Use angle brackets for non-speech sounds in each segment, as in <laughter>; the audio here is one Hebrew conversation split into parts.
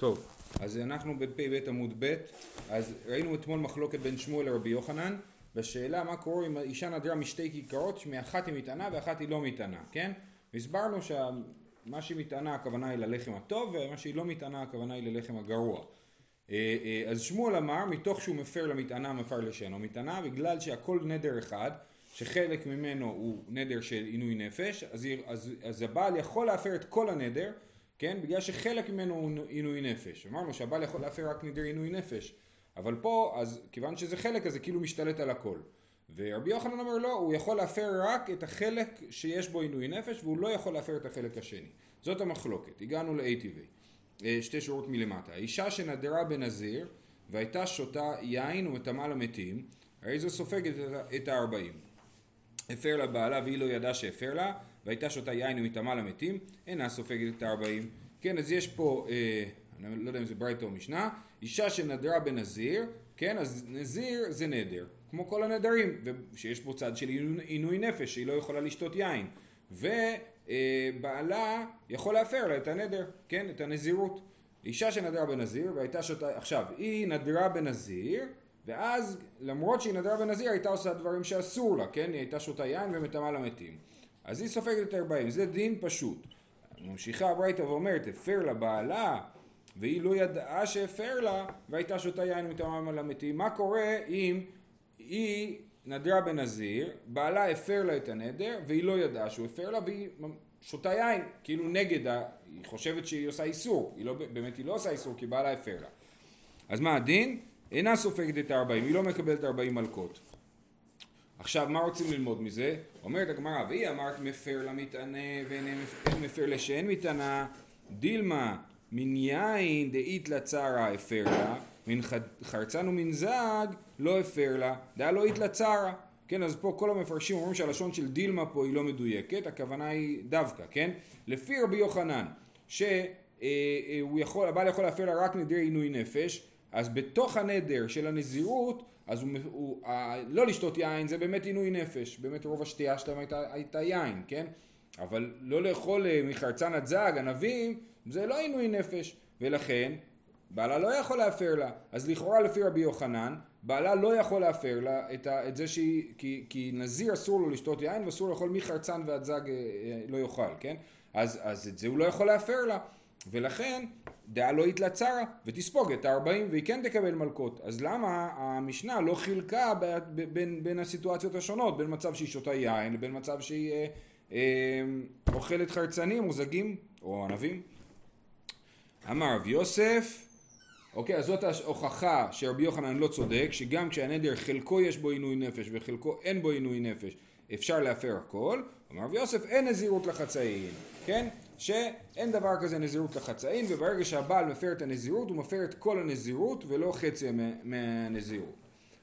טוב, אז אנחנו בפ"ב עמוד ב', אז ראינו אתמול מחלוקת בין שמואל לרבי יוחנן, בשאלה מה קורה אם אישה נדרה משתי כיכרות, שמאחת היא מטענה ואחת היא לא מטענה, כן? והסברנו שמה שהיא מטענה הכוונה היא ללחם הטוב, ומה שהיא לא מטענה הכוונה היא ללחם הגרוע. אה, אה, אז שמואל אמר, מתוך שהוא מפר למטענה מפר לשאינו מטענה, בגלל שהכל נדר אחד, שחלק ממנו הוא נדר של עינוי נפש, אז, אז, אז הבעל יכול להפר את כל הנדר, כן? בגלל שחלק ממנו הוא עינוי נפש. אמרנו שהבעל יכול להפר רק נדר עינוי נפש. אבל פה, אז כיוון שזה חלק, אז זה כאילו משתלט על הכל. ורבי יוחנן אומר לא, הוא יכול להפר רק את החלק שיש בו עינוי נפש, והוא לא יכול להפר את החלק השני. זאת המחלוקת. הגענו ל-ATV. אה, שתי שורות מלמטה. האישה שנדרה בנזיר, והייתה שותה יין ומטמאה למתים, הרי זו סופגת את הארבעים. הפר לה בעלה והיא לא ידעה שהפר לה, והייתה שותה יין ומטמאה למתים, אינה סופגת את הארבעים. כן, אז יש פה, אה, אני לא יודע אם זה ברייתא או משנה, אישה שנדרה בנזיר, כן, אז נזיר זה נדר, כמו כל הנדרים, שיש בו צד של עינוי נפש, שהיא לא יכולה לשתות יין, ובעלה יכול להפר לה את הנדר, כן, את הנזירות. אישה שנדרה בנזיר והייתה שותה, עכשיו, היא נדרה בנזיר, ואז למרות שהיא נדרה בנזיר הייתה עושה דברים שאסור לה, כן? היא הייתה שותה יין ומטמאה למתים. אז היא סופגת את ארבעים, זה דין פשוט. ממשיכה הברייתא ואומרת, הפר לה בעלה, והיא לא ידעה שהפר לה, והייתה שותה יין ומטמאה למתים. מה קורה אם היא נדרה בנזיר, בעלה הפר לה את הנדר, והיא לא ידעה שהוא הפר לה, והיא שותה יין, כאילו נגד, ה... היא חושבת שהיא עושה איסור, היא לא, באמת היא לא עושה איסור כי בעלה הפר לה. אז מה הדין? אינה סופגת את הארבעים, היא לא מקבלת ארבעים מלקות. עכשיו, מה רוצים ללמוד מזה? אומרת הגמרא, והיא אמרת מפר למטענה ואין מפר לשאין מטענה, דילמה מן יין דאית לצרה הפר לה, מן חרצן ומן זג לא הפר לה, דאה לא אית לצרה. כן, אז פה כל המפרשים אומרים שהלשון של דילמה פה היא לא מדויקת, הכוונה היא דווקא, כן? לפי רבי יוחנן, שהוא אה, אה, יכול, הבעל יכול להפר לה רק נדרי עינוי נפש, אז בתוך הנדר של הנזירות, אז הוא, הוא ה, לא לשתות יין זה באמת עינוי נפש, באמת רוב השתייה שלהם הייתה, הייתה יין, כן? אבל לא לאכול אה, מחרצן עד זג, ענבים, זה לא עינוי נפש, ולכן בעלה לא יכול להפר לה, אז לכאורה לפי רבי יוחנן, בעלה לא יכול להפר לה את, ה, את זה שהיא, כי, כי נזיר אסור לו לשתות יין ואסור לאכול מחרצן ועד זג לא יאכל, כן? אז, אז את זה הוא לא יכול להפר לה, ולכן דעה לא יתלצרה ותספוג את הארבעים והיא כן תקבל מלקות אז למה המשנה לא חילקה בין, בין, בין הסיטואציות השונות בין מצב שהיא שותה יין לבין מצב שהיא אה, אה, אוכלת חרצנים או זגים או ענבים? אמר רב יוסף אוקיי אז זאת ההוכחה שרבי יוחנן לא צודק שגם כשהנדר חלקו יש בו עינוי נפש וחלקו אין בו עינוי נפש אפשר להפר הכל. אמר רב יוסף אין נזירות לחצאין. כן שאין דבר כזה נזירות לחצאין וברגע שהבעל מפר את הנזירות הוא מפר את כל הנזירות ולא חצי מהנזירות.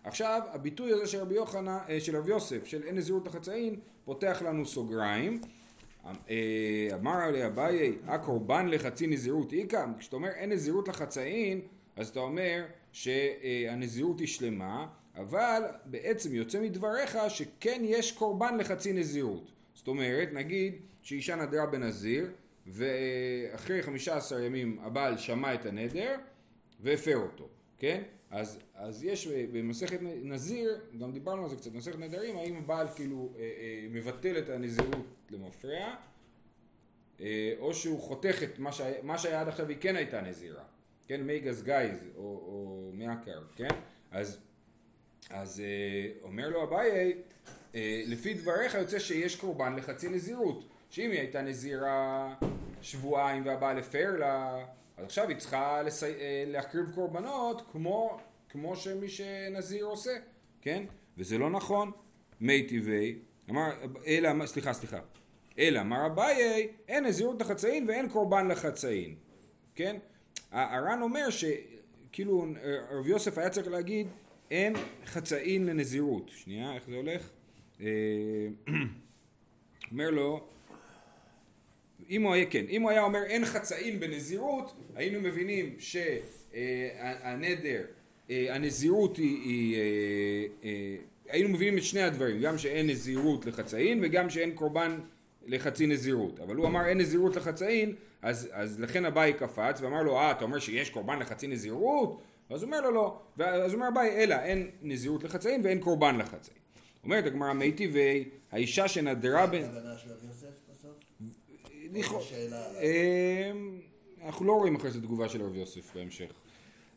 עכשיו הביטוי הזה של רבי אה, של רבי יוסף של אין נזירות לחצאין פותח לנו סוגריים. אה, אמר עלי אביי הקורבן לחצי נזירות איכא? כשאתה אומר אין נזירות לחצאין אז אתה אומר שהנזירות היא שלמה אבל בעצם יוצא מדבריך שכן יש קורבן לחצי נזירות. זאת אומרת נגיד שאישה נדרה בנזיר ואחרי חמישה עשר ימים הבעל שמע את הנדר והפר אותו, כן? אז, אז יש במסכת נזיר, גם דיברנו על זה קצת, במסכת נדרים, האם הבעל כאילו אה, אה, מבטל את הנזירות למפרע, אה, או שהוא חותך את מה, שהיה, מה שהיה עד עכשיו היא כן הייתה נזירה, כן? מי גז גייז או, או מעקר, כן? אז, אז אה, אומר לו אביי, אה, לפי דבריך יוצא שיש קורבן לחצי נזירות. שאם היא הייתה נזירה שבועיים והבעל הפר לה, אז עכשיו היא צריכה לסי... אה, להקריב קורבנות כמו, כמו שמי שנזיר עושה, כן? וזה לא נכון. מי טבעי, אמר, אלא, סליחה, סליחה. אלא, אמר אביי, אין נזירות לחצאין ואין קורבן לחצאין, כן? הר"ן אומר שכאילו רב יוסף היה צריך להגיד אין חצאין לנזירות. שנייה, איך זה הולך? אה, <clears throat> אומר לו, אם הוא היה, כן, אם הוא היה אומר אין חצאים בנזירות, היינו מבינים שהנדר, אה, הנזירות היא, היא אה, אה, היינו מבינים את שני הדברים, גם שאין נזירות לחצאים וגם שאין קורבן לחצי נזירות, אבל הוא אמר אין נזירות לחצאין, אז, אז לכן אביי קפץ ואמר לו, אה, אתה אומר שיש קורבן לחצי נזירות? אז הוא אומר לו לא, ואז אומר אביי, אלא אין נזירות לחצאין ואין קורבן לחצאין. אומרת הגמרא מי טבעי, האישה שנדרה בין... אמ, אנחנו לא רואים אחרי זה תגובה של רב יוסף בהמשך.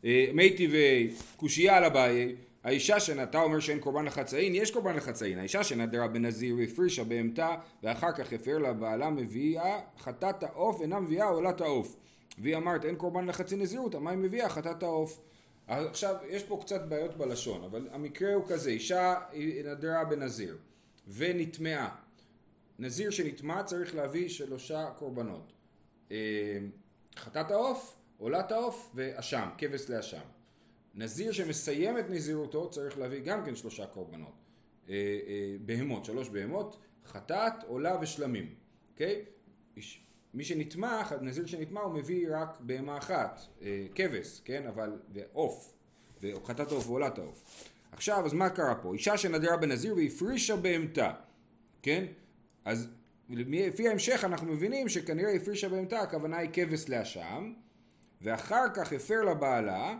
אה, מי טבעי, קושייה על אביי, האישה שנתה אומר שאין קורבן לחצאין, יש קורבן לחצאין. האישה שנדרה בנזיר והפרישה בהמתה ואחר כך הפר לה בעלה מביאה חטאת העוף אינה מביאה עולת העוף. והיא אמרת אין קורבן לחצי נזירות, מה היא מביאה חטאת העוף. עכשיו יש פה קצת בעיות בלשון, אבל המקרה הוא כזה, אישה נדרה בנזיר ונטמעה. נזיר שנטמע צריך להביא שלושה קורבנות. אה, חטאת העוף, עולת העוף ואשם, כבש לאשם. נזיר שמסיים את נזירותו צריך להביא גם כן שלושה קורבנות. אה, אה, בהמות, שלוש בהמות, חטאת, עולה ושלמים. אוקיי? מי שנטמע, נזיר שנטמע הוא מביא רק בהמה אחת, כבש, כן? אבל, ועוף, וחטאת העוף ועולת העוף. עכשיו, אז מה קרה פה? אישה שנדרה בנזיר והפרישה בהמתה, כן? אז לפי ההמשך אנחנו מבינים שכנראה הפרישה בהמתה, הכוונה היא כבש לאשם, ואחר כך הפר לבעלה,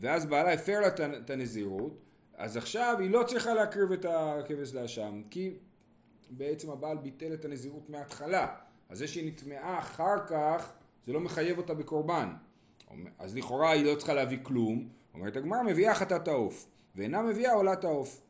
ואז בעלה הפר לה את הנזירות, אז עכשיו היא לא צריכה להקריב את הכבש לאשם, כי בעצם הבעל ביטל את הנזירות מההתחלה. אז זה שהיא נטמעה אחר כך, זה לא מחייב אותה בקורבן. אז לכאורה היא לא צריכה להביא כלום. אומרת הגמרא מביאה חטאת העוף, ואינה מביאה עולת העוף.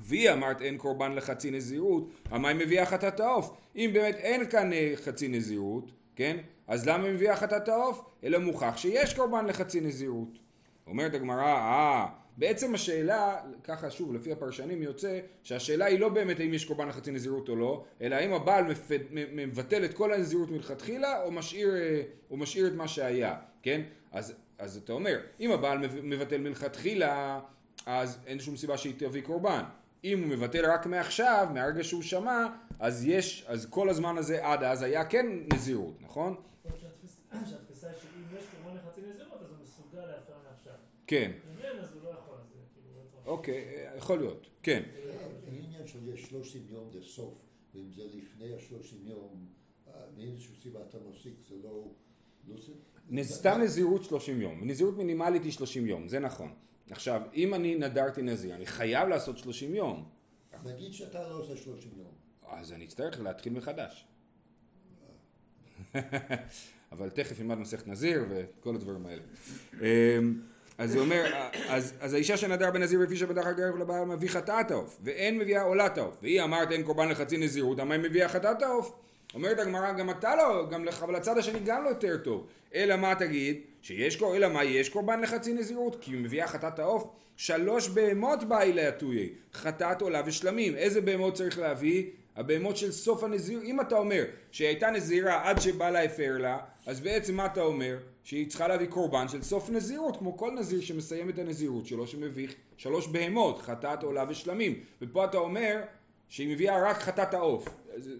והיא אמרת אין קורבן לחצי נזירות, המה היא מביאה חטאת העוף? אם באמת אין כאן אה, חצי נזירות, כן? אז למה היא מביאה חטאת העוף? אלא מוכח שיש קורבן לחצי נזירות. אומרת הגמרא, אה, בעצם השאלה, ככה שוב, לפי הפרשנים יוצא שהשאלה היא לא באמת האם יש קורבן לחצי נזירות או לא, אלא האם הבעל מפד, מבטל את כל הנזירות מלכתחילה או משאיר, אה, או משאיר את מה שהיה, כן? אז, אז אתה אומר, אם הבעל מבטל מלכתחילה, אז אין שום סיבה שהיא תביא קורבן. אם הוא מבטל רק מעכשיו, מהרגע שהוא שמע, אז יש, אז כל הזמן הזה עד אז היה כן נזירות, נכון? <clears throat> שהתפיסה היא שאם יש קורבן לחצי נזירות, אז הוא מסוגל להפר מעכשיו. כן. אוקיי, יכול להיות, כן. העניין של יש שלושים יום זה סוף, ואם זה לפני השלושים יום, מאיזושהי סיבה אתה מפסיק, זה לא... לא סתם נזירות שלושים יום, נזירות מינימלית היא שלושים יום, זה נכון. עכשיו, אם אני נדרתי נזיר, אני חייב לעשות שלושים יום. נגיד שאתה לא עושה שלושים יום. אז אני אצטרך להתחיל מחדש. <laughs> אבל תכף נלמד מסכת נזיר וכל הדברים האלה. אמ, אז הוא אומר, אז, אז האישה שנדר בנזיר לפי שבדרך הגרב לבעל מביא חטאת העוף, ואין מביאה עולת העוף, והיא אמרת אין קורבן לחצי נזירות, למה היא מביאה חטאת העוף? אומרת הגמרא, גם אתה לא, גם לך, אבל הצד השני גם לא יותר טוב. אלא מה תגיד? שיש אלא מה, יש קורבן לחצי נזירות? כי מביאה חטאת העוף. שלוש בהמות באי להטויי, חטאת עולה ושלמים. איזה בהמות צריך להביא? הבהמות של סוף הנזיר, אם אתה אומר שהיא הייתה נזירה עד שבא לה הפר לה, אז בעצם מה אתה אומר? שהיא צריכה להביא קורבן של סוף נזירות, כמו כל נזיר שמסיים את הנזירות שלו, שמביא שלוש בהמות, חטאת עולה ושלמים. ופה אתה אומר שהיא מביאה רק חטאת העוף.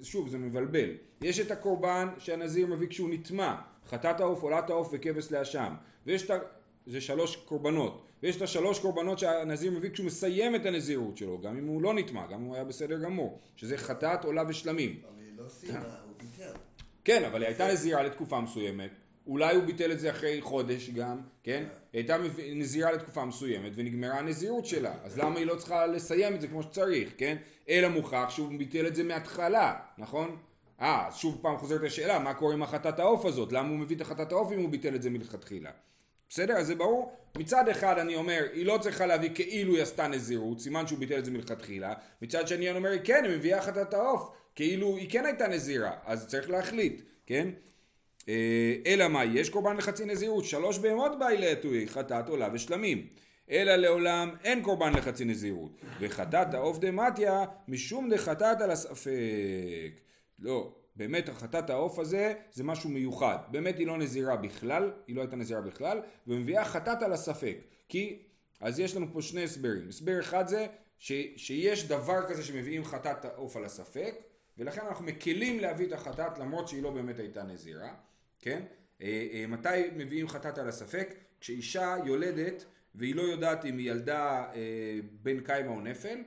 שוב, זה מבלבל. יש את הקורבן שהנזיר מביא כשהוא נטמע, חטאת העוף, עולת העוף וכבש לאשם. ויש את ה... זה שלוש קורבנות. ויש את השלוש קורבנות שהנזיר מביא כשהוא מסיים את הנזירות שלו, גם אם הוא לא נטמע, גם אם הוא היה בסדר גמור, שזה חטאת עולה ושלמים. אבל היא לא סיימה, הוא ביטל. כן, אבל היא הייתה נזירה לתקופה מסוימת, אולי הוא ביטל את זה אחרי חודש גם, כן? היא הייתה נזירה לתקופה מסוימת ונגמרה הנזירות שלה, אז למה היא לא צריכה לסיים את זה כמו שצריך, כן? אלא מוכח שהוא ביטל את זה מההתחלה, נכון? אה, אז שוב פעם חוזרת השאלה, מה קורה עם החטאת העוף הזאת? למה הוא מביא את החטאת העוף אם הוא ביטל את זה מלכתחילה? בסדר? אז זה ברור. מצד אחד אני אומר, היא לא צריכה להביא כאילו היא עשתה נזירות, סימן שהוא ביטל את זה מלכתחילה. מצד שני אני אומר, כן, היא מביאה חטאת העוף, כאילו היא כן הייתה נזירה, אז צריך להחליט, כן? אה, אלא מה, יש קורבן לחצי נזירות, שלוש בהמות באי לעטוי, חטאת עולה ושלמים. אלא לעולם אין קורבן לחצי נזירות. וחטאת העוף דמטיה, משום דחטאת על הספק. לא, באמת החטאת העוף הזה זה משהו מיוחד. באמת היא לא נזירה בכלל, היא לא הייתה נזירה בכלל, ומביאה חטאת על הספק. כי, אז יש לנו פה שני הסברים. הסבר אחד זה ש, שיש דבר כזה שמביאים חטאת העוף על הספק, ולכן אנחנו מקלים להביא את החטאת למרות שהיא לא באמת הייתה נזירה. כן? אה, אה, מתי מביאים חטאת על הספק? כשאישה יולדת והיא לא יודעת אם היא ילדה אה, בן קיימא או נפל,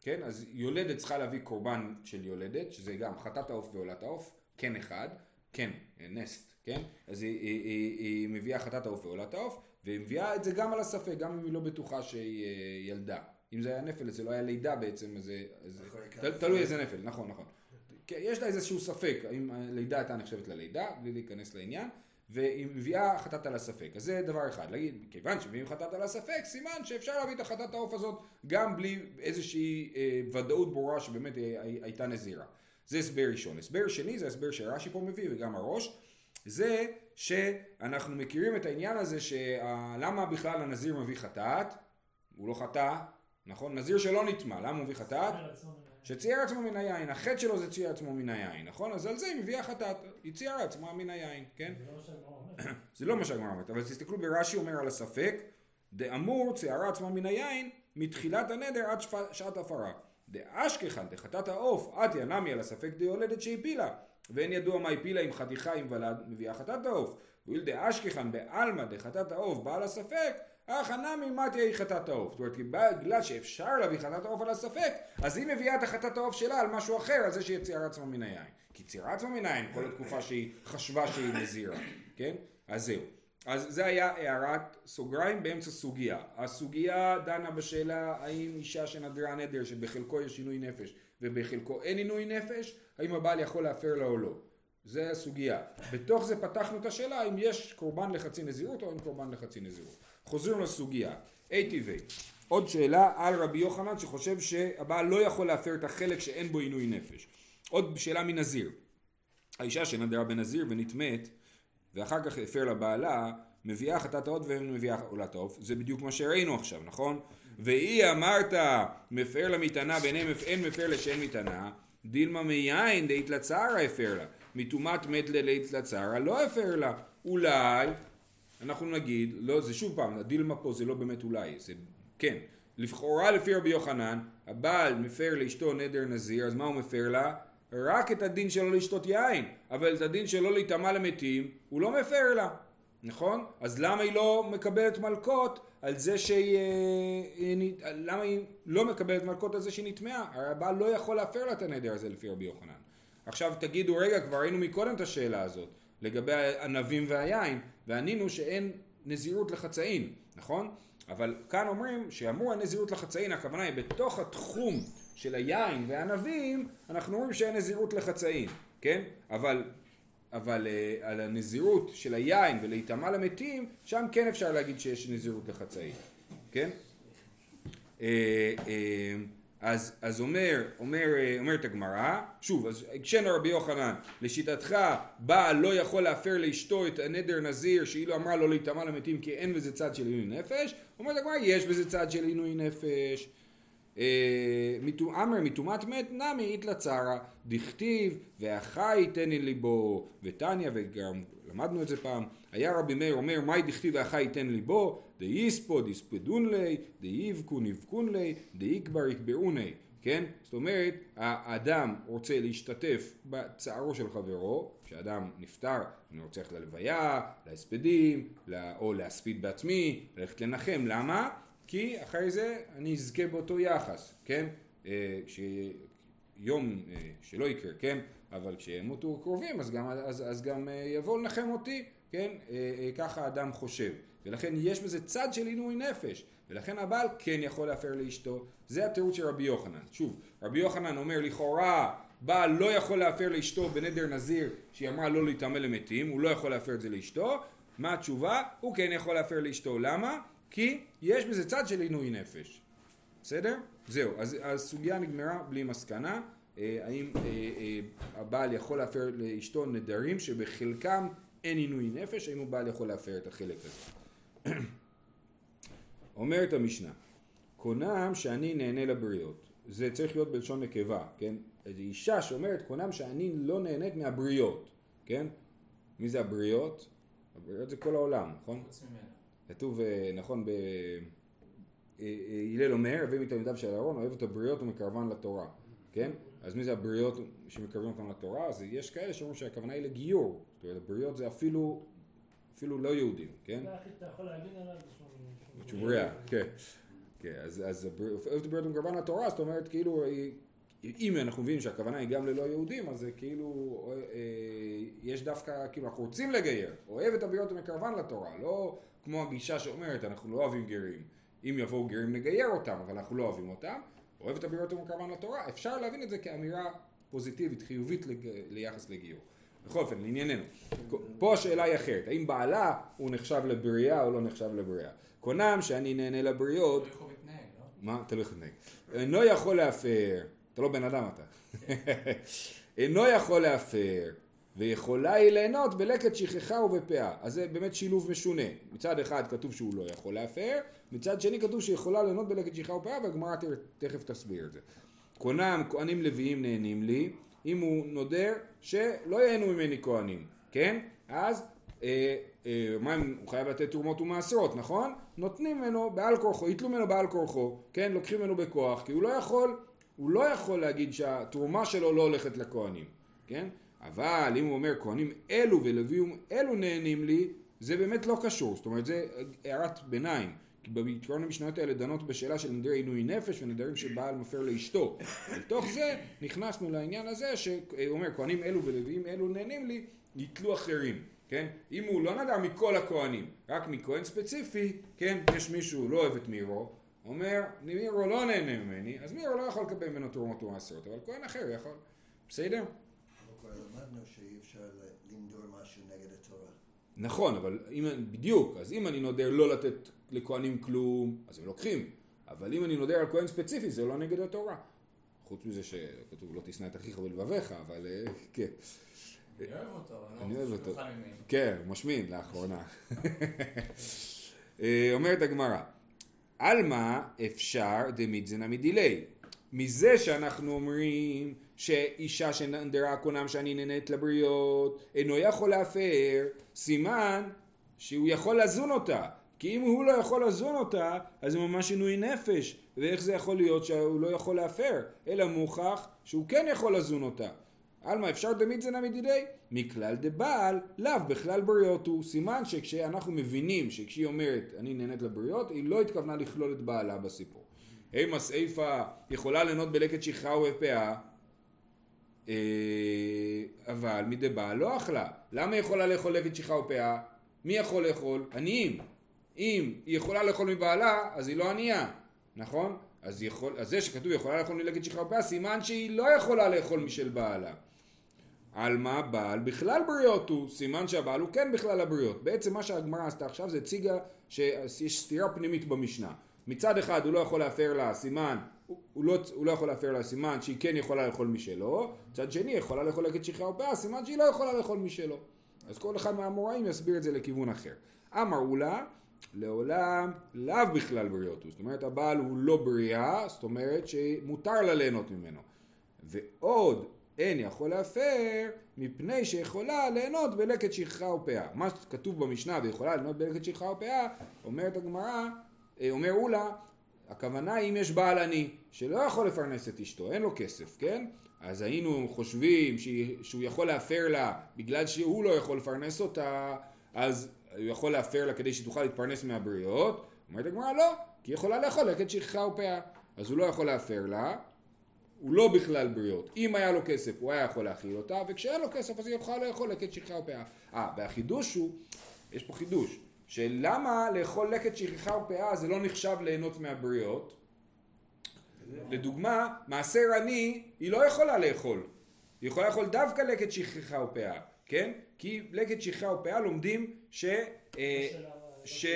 כן? אז יולדת צריכה להביא קורבן של יולדת, שזה גם חטאת העוף ועולת העוף, כן אחד, כן, נסט, כן? אז היא, היא, היא, היא מביאה חטאת העוף ועולת העוף, והיא מביאה את זה גם על הספק, גם אם היא לא בטוחה שהיא ילדה. אם זה היה נפל, זה לא היה לידה בעצם, אז זה... אז תלוי איזה נפל, נכון, נכון. כן, יש לה איזשהו ספק, האם הלידה הייתה נחשבת ללידה, בלי להיכנס לעניין, והיא מביאה חטאת על הספק. אז זה דבר אחד, להגיד, כיוון שמביאים חטאת על הספק, סימן שאפשר להביא את החטאת העוף הזאת גם בלי איזושהי אה, ודאות ברורה שבאמת אה, הי- הייתה נזירה. זה הסבר ראשון. הסבר שני זה הסבר שרש"י פה מביא וגם הראש, זה שאנחנו מכירים את העניין הזה שלמה בכלל הנזיר מביא חטאת, הוא לא חטא, נכון? נזיר שלא נטמע, למה הוא מביא חטאת? שצייר עצמו מן היין, החטא שלו זה צייר עצמו מן היין, נכון? אז על זה היא מביאה חטאת, היא ציירה עצמה מן היין, כן? <clears throat> זה לא מה שהגמרא אומרת, אבל תסתכלו ברש"י אומר על הספק, דאמור ציירה עצמה מן היין מתחילת הנדר עד שעת הפרה. דאשכחן דחטאת העוף עד ינמי על הספק דיולדת שהפילה, ואין ידוע מה הפילה אם חתיכה אם ולד מביאה חטאת העוף. ואילו דאשכחן בעלמא דחטאת העוף בעל הספק, אך הנמי מתיה היא חטאת העוף. זאת אומרת, בגלל שאפשר להביא חטאת העוף על הספק, אז היא מביאה את החטאת העוף שלה על משהו אחר, על זה שהיא ציירה עצמה מן היין. כי ציירה עצמה מן היין כל התקופה שהיא חשבה שהיא נזירה, כן? אז זהו. אז זה היה הערת סוגריים באמצע סוגיה. הסוגיה דנה בשאלה האם אישה שנדרה נדר שבחלקו יש עינוי נפש ובחלקו אין עינוי נפש, האם הבעל יכול להפר לה או לא. זה הסוגיה. בתוך זה פתחנו את השאלה אם יש קורבן לחצי נזירות או אין קורבן לחצי נזירות. חוזרים לסוגיה. ATV. עוד שאלה על רבי יוחנן שחושב שהבעל לא יכול להפר את החלק שאין בו עינוי נפש. עוד שאלה מנזיר. האישה שנדרה בנזיר ונטמאת ואחר כך הפר לבעלה, מביאה חטאת העוד ומביאה עולת העוף. זה בדיוק מה שראינו עכשיו, נכון? ואי אמרת מפר למטענה בעיני מפ... אין מפר לשן מטענה, דילמה מיין דאית לצערה הפר לה. מטומאת מת ללית לצערה לא הפר לה. אולי, אנחנו נגיד, לא, זה שוב פעם, הדילמה פה זה לא באמת אולי, זה כן. לכאורה לפי רבי יוחנן, הבעל מפר לאשתו נדר נזיר, אז מה הוא מפר לה? רק את הדין שלו לשתות יין, אבל את הדין שלו להיטמע למתים, הוא לא מפר לה, נכון? אז למה היא לא מקבלת מלקות על זה שהיא... אה, היא נ- למה היא לא מקבלת מלקות על זה שהיא נטמעה? הרי הבעל לא יכול להפר לה את הנדר הזה לפי רבי יוחנן. עכשיו תגידו, רגע, כבר ראינו מקודם את השאלה הזאת, לגבי הענבים והיין, וענינו שאין נזירות לחצאין, נכון? אבל כאן אומרים שאמור הנזירות לחצאין, הכוונה היא בתוך התחום של היין והענבים, אנחנו אומרים שאין נזירות לחצאין, כן? אבל, אבל uh, על הנזירות של היין ולהיטמע למתים, שם כן אפשר להגיד שיש נזירות לחצאין, כן? אה, אה, אז, אז אומר, אומר, אה, אומרת הגמרא, שוב, אז הקשינו רבי יוחנן, לשיטתך בעל לא יכול להפר לאשתו את הנדר נזיר שאילו אמרה לו להיטמע למתים כי אין בזה צד של עינוי נפש, אומרת הגמרא יש בזה צד של עינוי נפש. אה, אמר מטומאת מת נמי איתלה צרה דכתיב והחי ייתן אל ליבו ותניא וגם למדנו את זה פעם היה רבי מאיר אומר מאי דכתיב והחי ייתן ליבו דאיספו דיספדון לי דאיבקון יבקון לי דאיקבר יקברוני כן? זאת אומרת האדם רוצה להשתתף בצערו של חברו כשאדם נפטר אני רוצה ללכת ללוויה להספדים לה- או להספיד בעצמי ללכת לנחם למה? כי אחרי זה אני אזכה באותו יחס, כן? אה, כשיום אה, שלא יקרה, כן? אבל כשימותו קרובים אז גם, אז, אז גם אה, יבואו לנחם אותי, כן? אה, אה, ככה האדם חושב. ולכן יש בזה צד של עינוי נפש. ולכן הבעל כן יכול להפר לאשתו. זה התירוץ של רבי יוחנן. שוב, רבי יוחנן אומר לכאורה בעל לא יכול להפר לאשתו בנדר נזיר שהיא אמרה לא להיטמא למתים, הוא לא יכול להפר את זה לאשתו. מה התשובה? הוא כן יכול להפר לאשתו. למה? כי יש בזה צד של עינוי נפש. בסדר? זהו, אז הסוגיה נגמרה בלי מסקנה. אה, האם הבעל יכול להפר לאשתו נדרים שבחלקם אין עינוי נפש, האם הבעל יכול להפר את החלק הזה. <clears throat> אומרת המשנה, קונם שאני נהנה לבריות. זה צריך להיות בלשון נקבה, כן? איזו אישה שאומרת קונם שאני לא נהנית מהבריות, כן? מי זה הבריות? הבריות זה כל העולם, נכון? כתוב, אה, נכון, ב... אה, אה, הלל אומר, הווי מתלמידיו של אהרון, אוהב את הבריות ומקרבן לתורה, כן? אז מי זה הבריות שמקרבים אותם לתורה? אז יש כאלה שאומרים שהכוונה היא לגיור, זאת אומרת, הבריות זה אפילו, אפילו לא יהודים, כן? זה אתה יכול להגן עליו שהוא... בריאה, כן. כן, אז, אז אוהבת הבריות ומקרבן לתורה, זאת אומרת כאילו, אם אנחנו מבינים שהכוונה היא גם ללא יהודים, אז זה כאילו, אה, יש דווקא, כאילו אנחנו רוצים לגייר, אוהב את הבריות ומקרבן לתורה, לא כמו הגישה שאומרת אנחנו לא אוהבים גרים, אם יבואו גרים נגייר אותם, אבל אנחנו לא אוהבים אותם, אוהב את הבריות ומקרבן לתורה, אפשר להבין את זה כאמירה פוזיטיבית, חיובית לג... ליחס לגיור. בכל אופן, לענייננו. פה השאלה היא אחרת, האם בעלה הוא נחשב לבריאה או לא נחשב לבריאה. קונם שאני נהנה לבריות... תלוי איך הוא מתנהג, לא? מה? תלוי איך הוא מתנהג. אינו יכול להפר, אתה לא בן אדם אתה. <laughs> אינו יכול להפר, ויכולה היא ליהנות בלקט שכחה ובפאה. אז זה באמת שילוב משונה. מצד אחד כתוב שהוא לא יכול להפר, מצד שני כתוב שיכולה ליהנות בלקט שכחה ובפאה, והגמרא תכף תסביר את זה. קונם, כהנים לוויים נהנים לי, אם הוא נודר שלא ייהנו ממני כהנים, כן? אז אה, אה, מה אם הוא חייב לתת תרומות ומעשרות, נכון? נותנים ממנו בעל כורחו, יתלו ממנו בעל כורחו, כן? לוקחים ממנו בכוח, כי הוא לא יכול, הוא לא יכול להגיד שהתרומה שלו לא הולכת לכהנים, כן? אבל אם הוא אומר כהנים אלו ולווים אלו נהנים לי, זה באמת לא קשור, זאת אומרת זה הערת ביניים. כי בעיקרון המשניות האלה דנות בשאלה של נדרי עינוי נפש ונדרים שבעל מפר לאשתו. לתוך זה נכנסנו לעניין הזה שאומר כהנים אלו ולוויים אלו נהנים לי, יתלו אחרים. כן? אם הוא לא נדר מכל הכהנים, רק מכהן ספציפי, כן? יש מישהו לא אוהב את מירו, אומר, מירו לא נהנה ממני, אז מירו לא יכול לקבל ממנו תרומות ומעשרות, אבל כהן אחר יכול. בסדר? כבר למדנו שאי אפשר לנדור משהו נגד התורה. נכון, אבל אם, בדיוק, אז אם אני נודר לא לתת לכהנים כלום, אז הם לוקחים. אבל אם אני נודר על כהן ספציפי, זה לא נגד התורה. חוץ מזה שכתוב לא תשנא את אחיך ולבביך, אבל אה, כן. אני אוהב אותו, אני אוהב אותו. כן, הוא משמין לאחרונה. <laughs> אה, אומרת הגמרא, עלמא אפשר דמיתזנא מדילי. מזה שאנחנו אומרים שאישה שנדרה קונם שאני נהנית לבריות אינו יכול להפר, סימן שהוא יכול לזון אותה. כי אם הוא לא יכול לזון אותה, אז זה ממש עינוי נפש. ואיך זה יכול להיות שהוא לא יכול להפר? אלא מוכח שהוא כן יכול לזון אותה. עלמא אפשר דמית זנה מדידי? מכלל דבעל, לאו בכלל בריות הוא. סימן שכשאנחנו מבינים שכשהיא אומרת אני נהנית לבריות, היא לא התכוונה לכלול את בעלה בסיפור. הימא סייפה יכולה ליהנות בלקט שכחה ובפאה, אה, אבל מדי בעל לא אכלה. למה היא יכולה לאכול לקט שכחה ופאה? מי יכול לאכול? עניים. אם היא יכולה לאכול מבעלה, אז היא לא ענייה, נכון? אז, יכול, אז זה שכתוב יכולה לאכול מלקט שכחה ופאה, סימן שהיא לא יכולה לאכול משל בעלה. על מה בעל בכלל בריות הוא, סימן שהבעל הוא כן בכלל הבריות. בעצם מה שהגמרא עשתה עכשיו זה הציגה שיש סתירה פנימית במשנה. מצד אחד הוא לא יכול להפר לה סימן, הוא, לא, הוא לא יכול להפר לה סימן שהיא כן יכולה לאכול משלו, מצד שני יכולה לאכול לקט שכחה ופאה, סימן שהיא לא יכולה לאכול משלו. אז כל אחד מהאמוראים יסביר את זה לכיוון אחר. אמרו לה, לעולם לאו בכלל בריות הוא, זאת אומרת הבעל הוא לא בריאה, זאת אומרת שמותר לה ליהנות ממנו. ועוד אין יכול להפר מפני שיכולה ליהנות בלקט שכחה ופאה. מה שכתוב במשנה ויכולה ליהנות בלקט שכחה ופאה, אומרת הגמרא, אה, אומר אולה, הכוונה אם יש בעל עני שלא יכול לפרנס את אשתו, אין לו כסף, כן? אז היינו חושבים שהוא יכול להפר לה בגלל שהוא לא יכול לפרנס אותה, אז הוא יכול להפר לה כדי שתוכל להתפרנס מהבריות. אומרת הגמרא לא, כי היא יכולה לאכול לקט שכחה ופאה. אז הוא לא יכול להפר לה, הוא לא בכלל בריות. אם היה לו כסף הוא היה יכול להכיל אותה, וכשאין לו כסף אז היא יכולה לאכול לקט שכחה ופאה. אה, והחידוש הוא, יש פה חידוש, שלמה לאכול לקט שכחה ופאה זה לא נחשב ליהנות מהבריות. לדוגמה, מעשר עני היא לא יכולה לאכול. היא יכולה לאכול דווקא לקט שכחה ופאה, כן? כי לקט שכחה ופאה לומדים ש... אה, ש...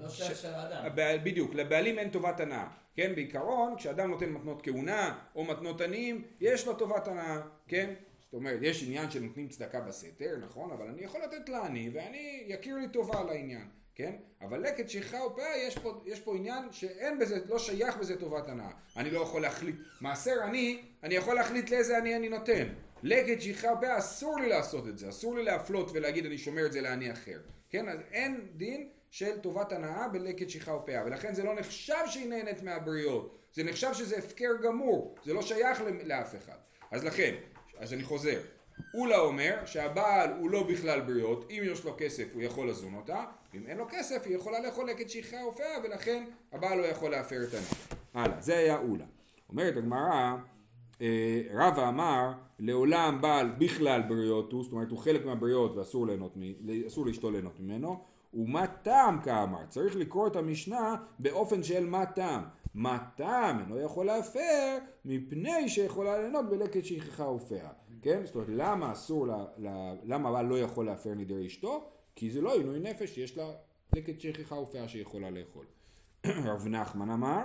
לא של האדם. הבעל, בדיוק, לבעלים אין טובת הנאה. כן, בעיקרון, כשאדם נותן מתנות כהונה או מתנות עניים, יש לו טובת הנאה, כן? זאת אומרת, יש עניין שנותנים צדקה בסתר, נכון? אבל אני יכול לתת לעני ואני יכיר לי טובה על העניין, כן? אבל לקט שכחה ופאה, יש פה, יש פה עניין שאין בזה, לא שייך בזה טובת הנאה. אני לא יכול להחליט, מעשר עני, אני יכול להחליט לאיזה עני אני נותן. לקט שכחה ופאה, אסור לי לעשות את זה, אסור לי להפלות ולהגיד אני שומר את זה לעני אחר, כן? אז אין דין של טובת הנאה בלקט שכחה ופאה, ולכן זה לא נחשב שהיא נהנית מהבריות, זה נחשב שזה הפקר גמור, זה לא שייך לאף אחד. אז לכן, אז אני חוזר, אולה אומר שהבעל הוא לא בכלל בריות, אם יש לו כסף הוא יכול לזון אותה, אם אין לו כסף היא יכולה לאכול לקט שכחה ופאה ולכן הבעל לא יכול להפר את הנדר. הלאה, זה היה אולה. אומרת הגמרא, אה, רבא אמר לעולם בעל בכלל בריות הוא, זאת אומרת הוא חלק מהבריות ואסור ליהנות, אסור לאשתו ליהנות ממנו, ומה טעם כאמר, צריך לקרוא את המשנה באופן של מה טעם. מה טעם אינו יכול להפר מפני שיכולה ליהנות בלקט שכחה ופאה. כן? זאת אומרת למה אסור, לה, לה, למה הבעל לא יכול להפר נדרי אשתו? כי זה לא עינוי נפש, יש לה לקט שכחה ופאה שיכולה לאכול. <clears throat> רב נחמן אמר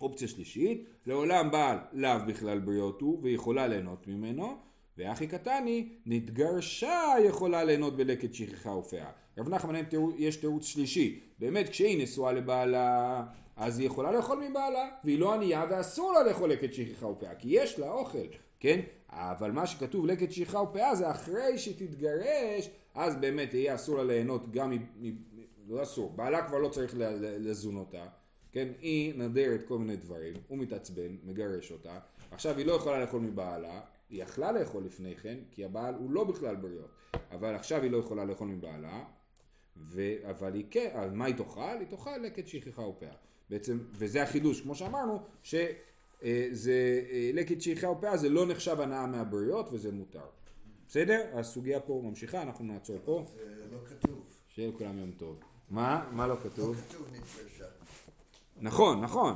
אופציה שלישית, לעולם בעל לאו בכלל בריות הוא ויכולה ליהנות ממנו, ואחי קטני, נתגרשה יכולה ליהנות בלקט שכחה ופאה. רב נחמן יש תירוץ שלישי, באמת כשהיא נשואה לבעלה, אז היא יכולה לאכול מבעלה, והיא לא ענייה ואסור לה לאכול לקט שכחה ופאה, כי יש לה אוכל, כן? אבל מה שכתוב לקט שכחה ופאה זה אחרי שתתגרש, אז באמת יהיה אסור לה ליהנות גם מ... מ- לא אסור, בעלה כבר לא צריך לזון אותה, כן, היא נדרת כל מיני דברים, הוא מתעצבן, מגרש אותה, עכשיו היא לא יכולה לאכול מבעלה, היא יכלה לאכול לפני כן, כי הבעל הוא לא בכלל בריות, אבל עכשיו היא לא יכולה לאכול מבעלה, ו... אבל היא כן, אז מה היא תאכל? היא תאכל לקט שכחה ופאה. בעצם, וזה החידוש, כמו שאמרנו, שזה לקט שכחה ופאה זה לא נחשב הנאה מהבריות וזה מותר. בסדר? הסוגיה פה ממשיכה, אנחנו נעצור פה, זה לא כתוב. שיהיה לכולם יום טוב. מה? מה לא לא כתוב? כתוב נתגרשה. נכון, נכון.